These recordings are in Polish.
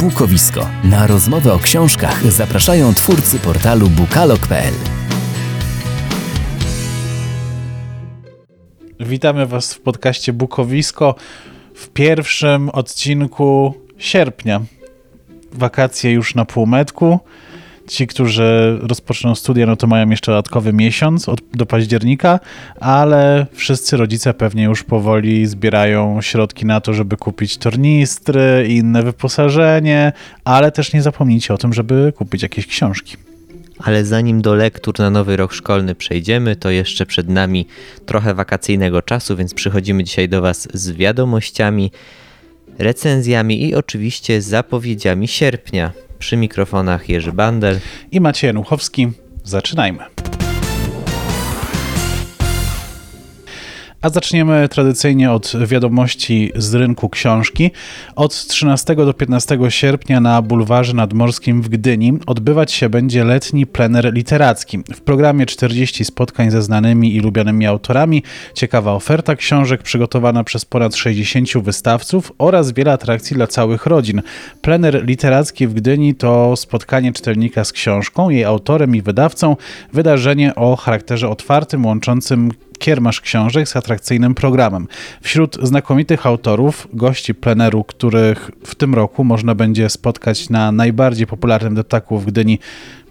Bukowisko. Na rozmowę o książkach zapraszają twórcy portalu bukalog.pl. Witamy Was w podcaście Bukowisko w pierwszym odcinku sierpnia. Wakacje już na półmetku. Ci, którzy rozpoczną studia, no to mają jeszcze dodatkowy miesiąc od, do października, ale wszyscy rodzice pewnie już powoli zbierają środki na to, żeby kupić tornistry i inne wyposażenie, ale też nie zapomnijcie o tym, żeby kupić jakieś książki. Ale zanim do lektur na nowy rok szkolny przejdziemy, to jeszcze przed nami trochę wakacyjnego czasu, więc przychodzimy dzisiaj do Was z wiadomościami, recenzjami i oczywiście zapowiedziami sierpnia. Przy mikrofonach Jerzy Bandel i Maciej Januchowski. Zaczynajmy. A zaczniemy tradycyjnie od wiadomości z rynku książki. Od 13 do 15 sierpnia na bulwarze nadmorskim w Gdyni odbywać się będzie letni plener literacki. W programie 40 spotkań ze znanymi i lubianymi autorami, ciekawa oferta książek przygotowana przez ponad 60 wystawców oraz wiele atrakcji dla całych rodzin. Plener literacki w Gdyni to spotkanie czytelnika z książką, jej autorem i wydawcą, wydarzenie o charakterze otwartym, łączącym kiermasz książek z atrakcyjnym programem. Wśród znakomitych autorów, gości pleneru, których w tym roku można będzie spotkać na najbardziej popularnym deptaku w Gdyni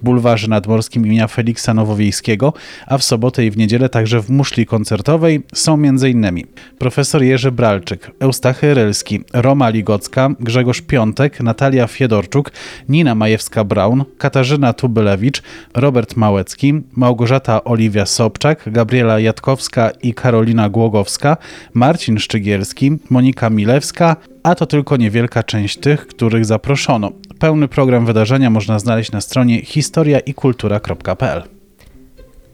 bulwarze nadmorskim imienia Feliksa Nowowiejskiego, a w sobotę i w niedzielę także w muszli koncertowej są m.in. profesor Jerzy Bralczyk, Eustachy Rylski, Roma Ligocka, Grzegorz Piątek, Natalia Fiedorczuk, Nina Majewska-Braun, Katarzyna Tubylewicz, Robert Małecki, Małgorzata Oliwia Sobczak, Gabriela Jatkowska i Karolina Głogowska, Marcin Szczygielski, Monika Milewska, a to tylko niewielka część tych, których zaproszono. Pełny program wydarzenia można znaleźć na stronie historiaikultura.pl.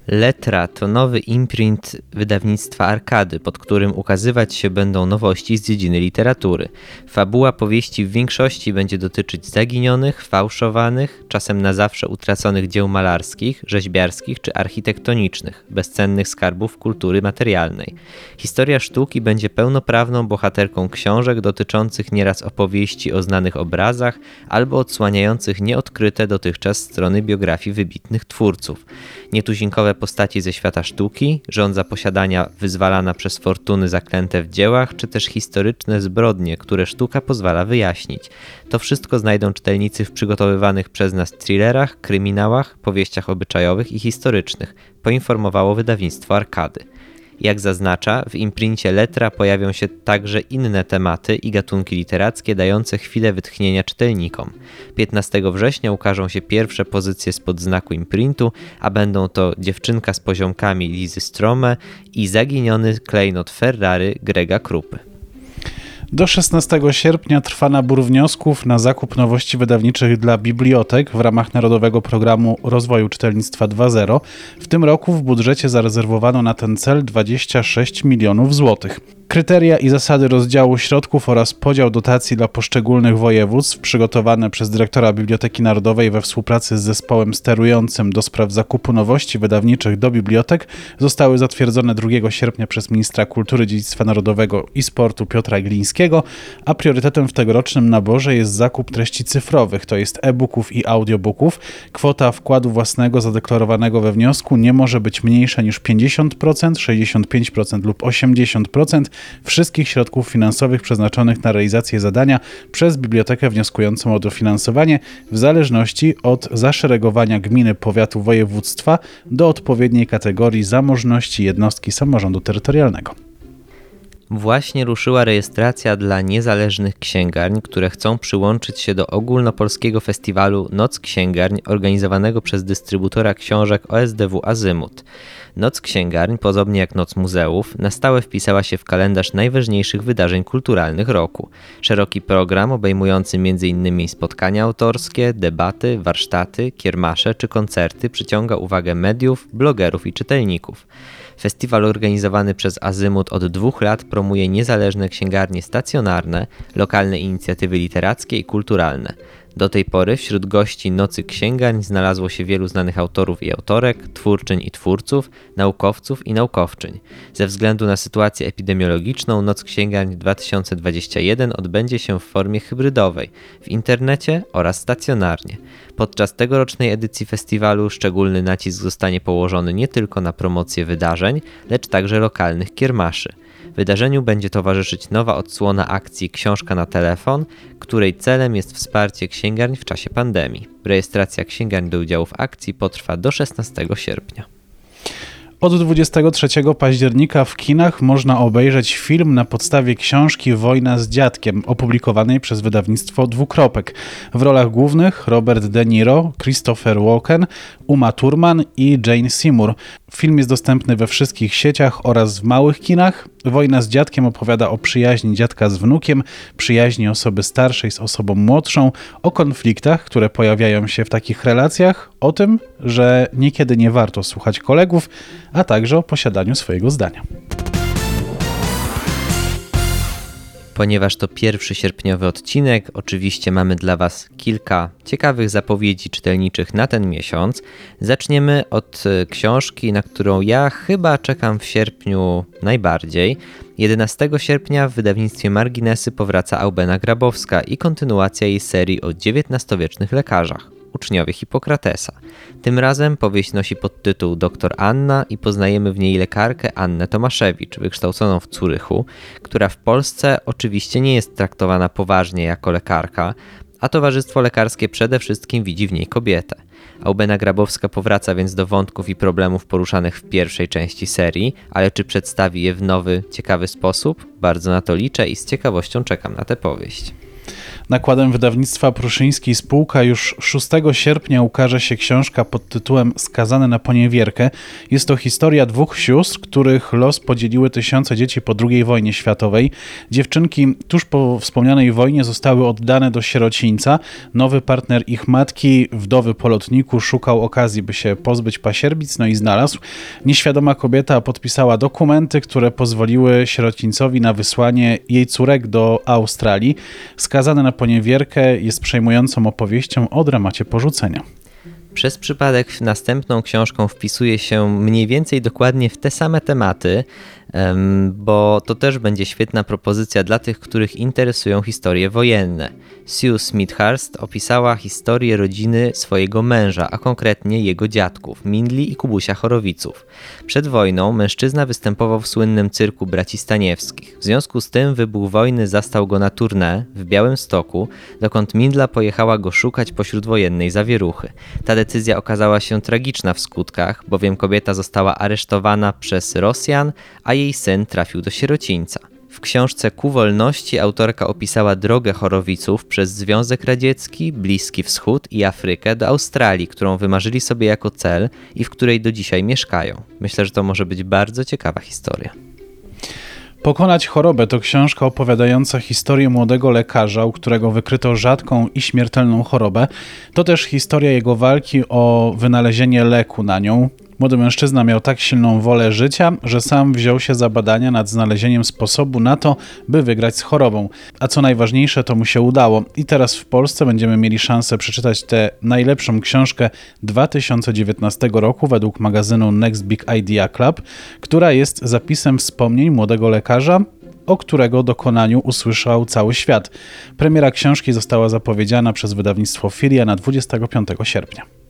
Letra to nowy imprint wydawnictwa Arkady, pod którym ukazywać się będą nowości z dziedziny literatury. Fabuła powieści w większości będzie dotyczyć zaginionych, fałszowanych, czasem na zawsze utraconych dzieł malarskich, rzeźbiarskich czy architektonicznych, bezcennych skarbów kultury materialnej. Historia sztuki będzie pełnoprawną bohaterką książek dotyczących nieraz opowieści o znanych obrazach albo odsłaniających nieodkryte dotychczas strony biografii wybitnych twórców. Nietuzinkowe postaci ze świata sztuki, żądza posiadania wyzwalana przez fortuny zaklęte w dziełach, czy też historyczne zbrodnie, które sztuka pozwala wyjaśnić. To wszystko znajdą czytelnicy w przygotowywanych przez nas thrillerach, kryminałach, powieściach obyczajowych i historycznych, poinformowało wydawnictwo Arkady. Jak zaznacza, w imprincie Letra pojawią się także inne tematy i gatunki literackie dające chwilę wytchnienia czytelnikom. 15 września ukażą się pierwsze pozycje spod znaku imprintu, a będą to Dziewczynka z poziomkami Lizy Strome i Zaginiony klejnot Ferrari Grega Krupy. Do 16 sierpnia trwa nabór wniosków na zakup nowości wydawniczych dla bibliotek w ramach Narodowego Programu Rozwoju Czytelnictwa 2.0. W tym roku w budżecie zarezerwowano na ten cel 26 milionów złotych. Kryteria i zasady rozdziału środków oraz podział dotacji dla poszczególnych województw przygotowane przez dyrektora Biblioteki Narodowej we współpracy z zespołem sterującym do spraw zakupu nowości wydawniczych do bibliotek zostały zatwierdzone 2 sierpnia przez ministra kultury, dziedzictwa narodowego i sportu Piotra Glińskiego, a priorytetem w tegorocznym naborze jest zakup treści cyfrowych, to jest e-booków i audiobooków. Kwota wkładu własnego zadeklarowanego we wniosku nie może być mniejsza niż 50%, 65% lub 80% wszystkich środków finansowych przeznaczonych na realizację zadania przez bibliotekę wnioskującą o dofinansowanie w zależności od zaszeregowania gminy, powiatu, województwa do odpowiedniej kategorii zamożności jednostki samorządu terytorialnego. Właśnie ruszyła rejestracja dla niezależnych księgarni, które chcą przyłączyć się do ogólnopolskiego festiwalu Noc Księgarń organizowanego przez dystrybutora książek OSDW Azymut. Noc księgarń, podobnie jak Noc muzeów, na stałe wpisała się w kalendarz najważniejszych wydarzeń kulturalnych roku. Szeroki program obejmujący m.in. spotkania autorskie, debaty, warsztaty, kiermasze czy koncerty przyciąga uwagę mediów, blogerów i czytelników. Festiwal organizowany przez Azymut od dwóch lat promuje niezależne księgarnie stacjonarne, lokalne inicjatywy literackie i kulturalne. Do tej pory wśród gości Nocy Księgań znalazło się wielu znanych autorów i autorek, twórczyń i twórców, naukowców i naukowczyń. Ze względu na sytuację epidemiologiczną Noc Księgań 2021 odbędzie się w formie hybrydowej, w internecie oraz stacjonarnie. Podczas tegorocznej edycji festiwalu szczególny nacisk zostanie położony nie tylko na promocję wydarzeń, lecz także lokalnych kiermaszy. Wydarzeniu będzie towarzyszyć nowa odsłona akcji Książka na telefon, której celem jest wsparcie księgarni w czasie pandemii. Rejestracja księgarni do udziału w akcji potrwa do 16 sierpnia. Od 23 października w kinach można obejrzeć film na podstawie książki Wojna z dziadkiem, opublikowanej przez wydawnictwo Dwukropek. W rolach głównych Robert De Niro, Christopher Walken, Uma Thurman i Jane Seymour. Film jest dostępny we wszystkich sieciach oraz w małych kinach. Wojna z dziadkiem opowiada o przyjaźni dziadka z wnukiem, przyjaźni osoby starszej z osobą młodszą, o konfliktach, które pojawiają się w takich relacjach, o tym, że niekiedy nie warto słuchać kolegów, a także o posiadaniu swojego zdania. Ponieważ to pierwszy sierpniowy odcinek, oczywiście mamy dla Was kilka ciekawych zapowiedzi czytelniczych na ten miesiąc. Zaczniemy od e, książki, na którą ja chyba czekam w sierpniu najbardziej. 11 sierpnia w wydawnictwie Marginesy powraca Aubena Grabowska i kontynuacja jej serii o XIX-wiecznych lekarzach uczniowie Hipokratesa. Tym razem powieść nosi podtytuł Doktor Anna i poznajemy w niej lekarkę Annę Tomaszewicz, wykształconą w Curychu, która w Polsce oczywiście nie jest traktowana poważnie jako lekarka, a towarzystwo lekarskie przede wszystkim widzi w niej kobietę. Aubena Grabowska powraca więc do wątków i problemów poruszanych w pierwszej części serii, ale czy przedstawi je w nowy, ciekawy sposób? Bardzo na to liczę i z ciekawością czekam na tę powieść. Nakładem wydawnictwa Pruszyńskiej Spółka już 6 sierpnia ukaże się książka pod tytułem Skazane na poniewierkę. Jest to historia dwóch sióstr, których los podzieliły tysiące dzieci po II wojnie światowej. Dziewczynki tuż po wspomnianej wojnie zostały oddane do sierocińca. Nowy partner ich matki, wdowy po lotniku, szukał okazji, by się pozbyć pasierbic, no i znalazł. Nieświadoma kobieta podpisała dokumenty, które pozwoliły sierocińcowi na wysłanie jej córek do Australii. Skazane na poniewierkę jest przejmującą opowieścią o dramacie porzucenia. Przez przypadek następną książką wpisuje się mniej więcej dokładnie w te same tematy, bo to też będzie świetna propozycja dla tych, których interesują historie wojenne. Sue Smithhurst opisała historię rodziny swojego męża, a konkretnie jego dziadków, Mindli i Kubusia Chorowiców. Przed wojną mężczyzna występował w słynnym cyrku braci Staniewskich. W związku z tym wybuch wojny zastał go na tournée w Białym Stoku, dokąd Mindla pojechała go szukać pośród wojennej zawieruchy. Ta decyzja okazała się tragiczna w skutkach, bowiem kobieta została aresztowana przez Rosjan, a jej syn trafił do sierocińca. W książce Ku wolności autorka opisała drogę chorowiców przez Związek Radziecki, Bliski Wschód i Afrykę do Australii, którą wymarzyli sobie jako cel i w której do dzisiaj mieszkają. Myślę, że to może być bardzo ciekawa historia. Pokonać chorobę to książka opowiadająca historię młodego lekarza, u którego wykryto rzadką i śmiertelną chorobę. To też historia jego walki o wynalezienie leku na nią. Młody mężczyzna miał tak silną wolę życia, że sam wziął się za badania nad znalezieniem sposobu na to, by wygrać z chorobą. A co najważniejsze, to mu się udało. I teraz w Polsce będziemy mieli szansę przeczytać tę najlepszą książkę 2019 roku według magazynu Next Big Idea Club, która jest zapisem wspomnień młodego lekarza, o którego dokonaniu usłyszał cały świat. Premiera książki została zapowiedziana przez wydawnictwo Filia na 25 sierpnia.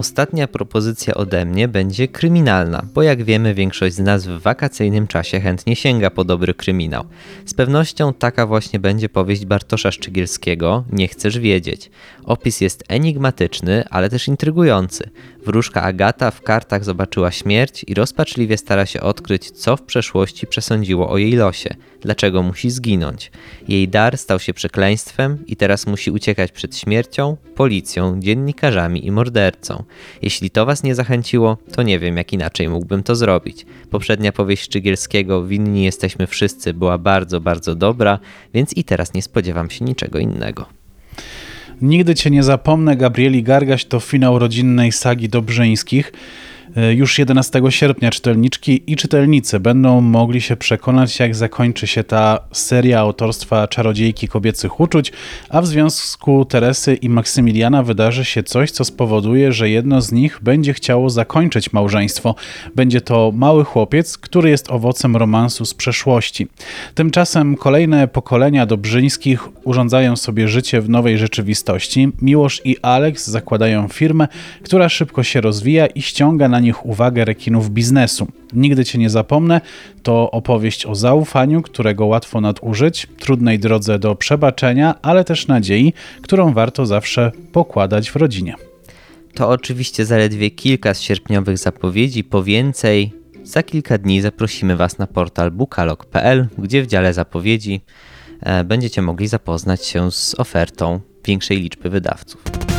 Ostatnia propozycja ode mnie będzie kryminalna, bo jak wiemy, większość z nas w wakacyjnym czasie chętnie sięga po dobry kryminał. Z pewnością taka właśnie będzie powieść Bartosza Szczygielskiego Nie chcesz wiedzieć. Opis jest enigmatyczny, ale też intrygujący. Wróżka Agata w kartach zobaczyła śmierć i rozpaczliwie stara się odkryć, co w przeszłości przesądziło o jej losie, dlaczego musi zginąć. Jej dar stał się przekleństwem i teraz musi uciekać przed śmiercią, policją, dziennikarzami i mordercą. Jeśli to was nie zachęciło, to nie wiem, jak inaczej mógłbym to zrobić. Poprzednia powieść Szczygielskiego Winni jesteśmy wszyscy była bardzo, bardzo dobra, więc i teraz nie spodziewam się niczego innego. Nigdy Cię nie zapomnę, Gabrieli Gargaś to finał rodzinnej sagi Dobrzyńskich. E, Już 11 sierpnia czytelniczki i czytelnicy będą mogli się przekonać, jak zakończy się ta seria autorstwa Czarodziejki Kobiecych Uczuć, a w związku Teresy i Maksymiliana wydarzy się coś, co spowoduje, że jedno z nich będzie chciało zakończyć małżeństwo. Będzie to mały chłopiec, który jest owocem romansu z przeszłości. Tymczasem kolejne pokolenia Dobrzyńskich urządzają sobie życie w nowej rzeczywistości. Miłosz i Alex zakładają firmę, która szybko się rozwija i ściąga na nich uwagę rekinów biznesu. Nigdy cię nie zapomnę to opowieść o zaufaniu, którego łatwo nadużyć, trudnej drodze do przebaczenia, ale też nadziei, którą warto zawsze pokładać w rodzinie. To oczywiście zaledwie kilka z sierpniowych zapowiedzi. Po więcej za kilka dni zaprosimy Was na portal bookalog.pl, gdzie w dziale zapowiedzi e, będziecie mogli zapoznać się z ofertą większej liczby wydawców.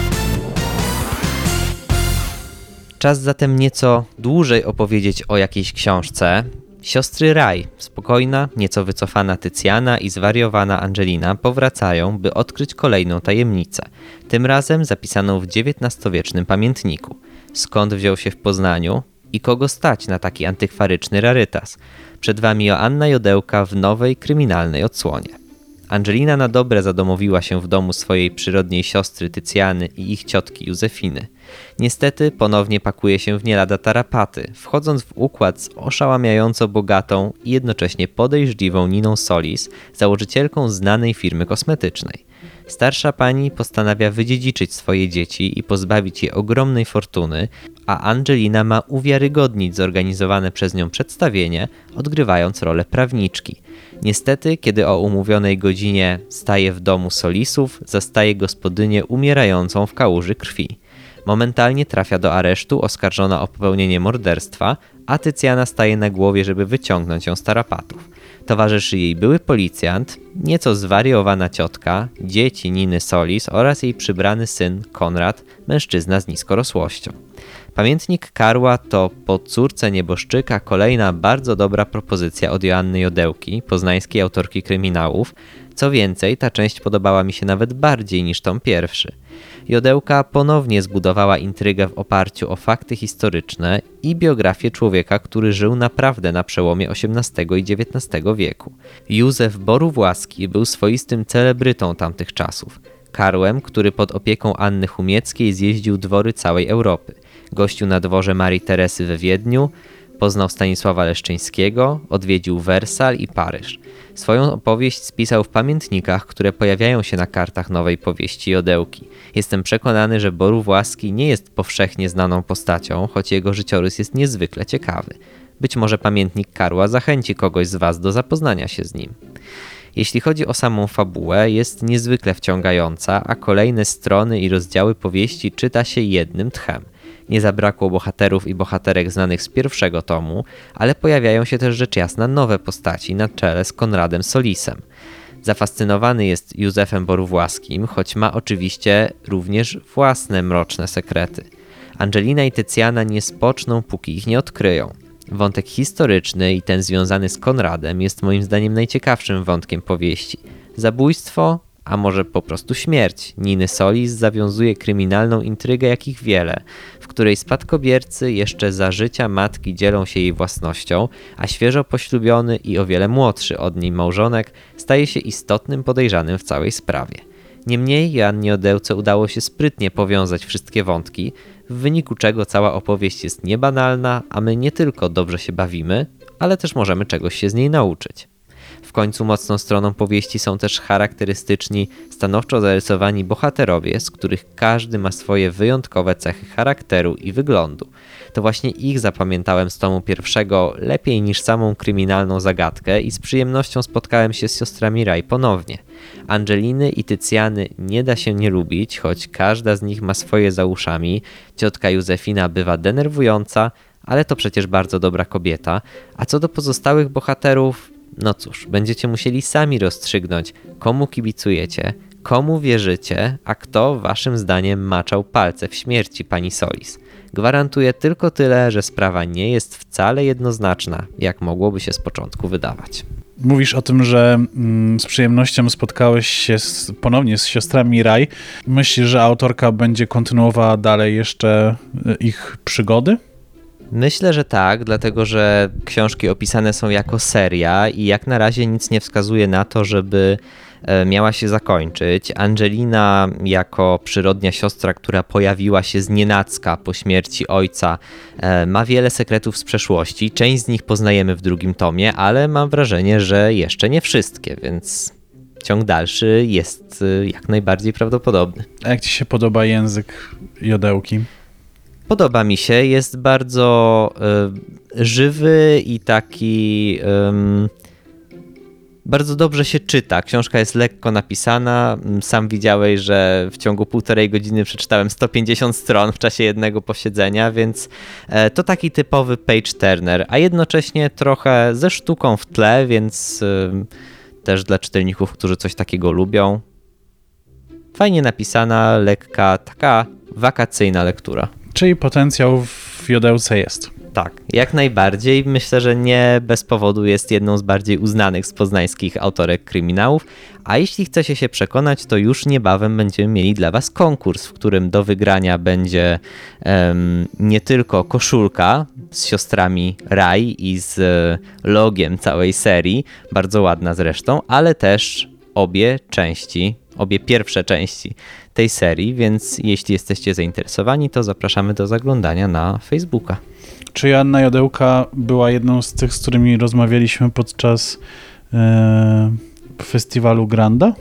Czas zatem nieco dłużej opowiedzieć o jakiejś książce. Siostry Raj, spokojna, nieco wycofana Tycjana i zwariowana Angelina powracają, by odkryć kolejną tajemnicę, tym razem zapisaną w XIX-wiecznym pamiętniku. Skąd wziął się w Poznaniu i kogo stać na taki antykwaryczny rarytas? Przed Wami Joanna Jodełka w nowej kryminalnej odsłonie. Angelina na dobre zadomowiła się w domu swojej przyrodniej siostry Tycjany i ich ciotki Józefiny. Niestety ponownie pakuje się w nie lada tarapaty, wchodząc w układ z oszałamiająco bogatą i jednocześnie podejrzliwą Niną Solis, założycielką znanej firmy kosmetycznej. Starsza pani postanawia wydziedziczyć swoje dzieci i pozbawić je ogromnej fortuny, a Angelina ma uwiarygodnić zorganizowane przez nią przedstawienie, odgrywając rolę prawniczki. Niestety, kiedy o umówionej godzinie staje w domu Solisów, zastaje gospodynię umierającą w kałuży krwi. Momentalnie trafia do aresztu, oskarżona o popełnienie morderstwa, a Tycjana staje na głowie, żeby wyciągnąć ją z tarapatów. Towarzyszy jej były policjant, nieco zwariowana ciotka, dzieci Niny Solis oraz jej przybrany syn Konrad, mężczyzna z niskorosłością. Pamiętnik Karła to po córce nieboszczyka kolejna bardzo dobra propozycja od Joanny Jodełki, poznańskiej autorki kryminałów. Co więcej, ta część podobała mi się nawet bardziej niż tom pierwszy. Jodełka ponownie zbudowała intrygę w oparciu o fakty historyczne i biografię człowieka, który żył naprawdę na przełomie XVIII i XIX wieku. Józef Borów-Łaski był swoistym celebrytą tamtych czasów. Karłem, który pod opieką Anny Humieckiej zjeździł dwory całej Europy. Gościł na dworze Marii Teresy we Wiedniu, poznał Stanisława Leszczyńskiego, odwiedził Wersal i Paryż. Swoją opowieść spisał w pamiętnikach, które pojawiają się na kartach nowej powieści Jodełki. Jestem przekonany, że Borów Łaski nie jest powszechnie znaną postacią, choć jego życiorys jest niezwykle ciekawy. Być może pamiętnik Karła zachęci kogoś z Was do zapoznania się z nim. Jeśli chodzi o samą fabułę, jest niezwykle wciągająca, a kolejne strony i rozdziały powieści czyta się jednym tchem. Nie zabrakło bohaterów i bohaterek znanych z pierwszego tomu, ale pojawiają się też rzecz jasna nowe postaci na czele z Konradem Solisem. Zafascynowany jest Józefem Borówłaskim, choć ma oczywiście również własne mroczne sekrety. Angelina i Tycjana nie spoczną, póki ich nie odkryją. Wątek historyczny i ten związany z Konradem jest moim zdaniem najciekawszym wątkiem powieści. Zabójstwo, a może po prostu śmierć Niny Solis zawiązuje kryminalną intrygę jakich wiele, w której spadkobiercy jeszcze za życia matki dzielą się jej własnością, a świeżo poślubiony i o wiele młodszy od niej małżonek staje się istotnym podejrzanym w całej sprawie. Niemniej Joannie Odełce udało się sprytnie powiązać wszystkie wątki, w wyniku czego cała opowieść jest niebanalna, a my nie tylko dobrze się bawimy, ale też możemy czegoś się z niej nauczyć. W końcu mocną stroną powieści są też charakterystyczni, stanowczo zarysowani bohaterowie, z których każdy ma swoje wyjątkowe cechy charakteru i wyglądu. To właśnie ich zapamiętałem z tomu pierwszego lepiej niż samą kryminalną zagadkę i z przyjemnością spotkałem się z siostrami Raj ponownie. Angeliny i Tycjany nie da się nie lubić, choć każda z nich ma swoje za uszami. Ciotka Józefina bywa denerwująca, ale to przecież bardzo dobra kobieta. A co do pozostałych bohaterów, no cóż, będziecie musieli sami rozstrzygnąć, komu kibicujecie, komu wierzycie, a kto waszym zdaniem maczał palce w śmierci pani Solis. Gwarantuję tylko tyle, że sprawa nie jest wcale jednoznaczna, jak mogłoby się z początku wydawać. Mówisz o tym, że mm, z przyjemnością spotkałeś się z, ponownie z siostrami Raj. Myślisz, że autorka będzie kontynuowała dalej jeszcze y, ich przygody? Myślę, że tak, dlatego że książki opisane są jako seria i jak na razie nic nie wskazuje na to, żeby e, miała się zakończyć. Angelina, jako przyrodnia siostra, która pojawiła się z nienacka po śmierci ojca, e, ma wiele sekretów z przeszłości. Część z nich poznajemy w drugim tomie, ale mam wrażenie, że jeszcze nie wszystkie, więc ciąg dalszy jest e, jak najbardziej prawdopodobny. A jak ci się podoba język jodełki? Podoba mi się, jest bardzo y, żywy i taki. ym, bardzo dobrze się czyta. Książka jest lekko napisana. Mm, Sam widziałeś, że w ciągu półtorej godziny przeczytałem 150 stron w czasie jednego posiedzenia, więc e, to taki typowy page turner, a jednocześnie trochę ze sztuką w tle, więc też dla czytelników, którzy coś takiego lubią. Fajnie napisana, lekka, taka wakacyjna lektura. Czyli potencjał w jodełce jest. Tak, jak najbardziej. Myślę, że nie bez powodu jest jedną z bardziej uznanych z poznańskich autorek kryminałów. A jeśli chcecie się przekonać, to już niebawem będziemy mieli dla Was konkurs, w którym do wygrania będzie em, nie tylko koszulka z siostrami Raj i z e, logiem całej serii, bardzo ładna zresztą, ale też obie części, obie pierwsze części tej serii, więc jeśli jesteście zainteresowani, to zapraszamy do zaglądania na Facebooka. Czy Joanna Jodełka była jedną z tych, z którymi rozmawialiśmy podczas e, festiwalu Granda?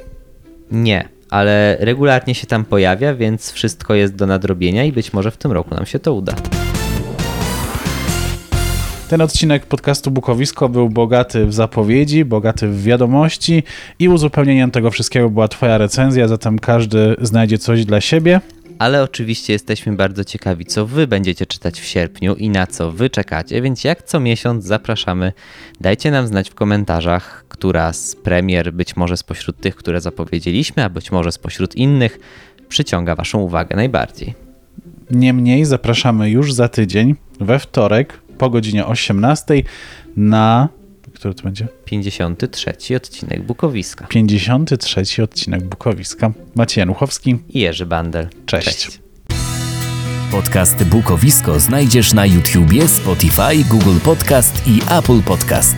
Nie, ale regularnie się tam pojawia, więc wszystko jest do nadrobienia i być może w tym roku nam się to uda. Ten odcinek podcastu Bukowisko był bogaty w zapowiedzi, bogaty w wiadomości i uzupełnieniem tego wszystkiego była Twoja recenzja, zatem każdy znajdzie coś dla siebie. Ale oczywiście jesteśmy bardzo ciekawi, co Wy będziecie czytać w sierpniu i na co Wy czekacie, więc jak co miesiąc zapraszamy. Dajcie nam znać w komentarzach, która z premier, być może spośród tych, które zapowiedzieliśmy, a być może spośród innych, przyciąga Waszą uwagę najbardziej. Niemniej zapraszamy już za tydzień, we wtorek, po godzinie 18 na... Który to będzie? 53 odcinek Bukowiska. 53 odcinek Bukowiska. Maciej Januchowski. I Jerzy Bandel. Cześć. Podcast Bukowisko znajdziesz na YouTubie, Spotify, Google Podcast i Apple Podcast.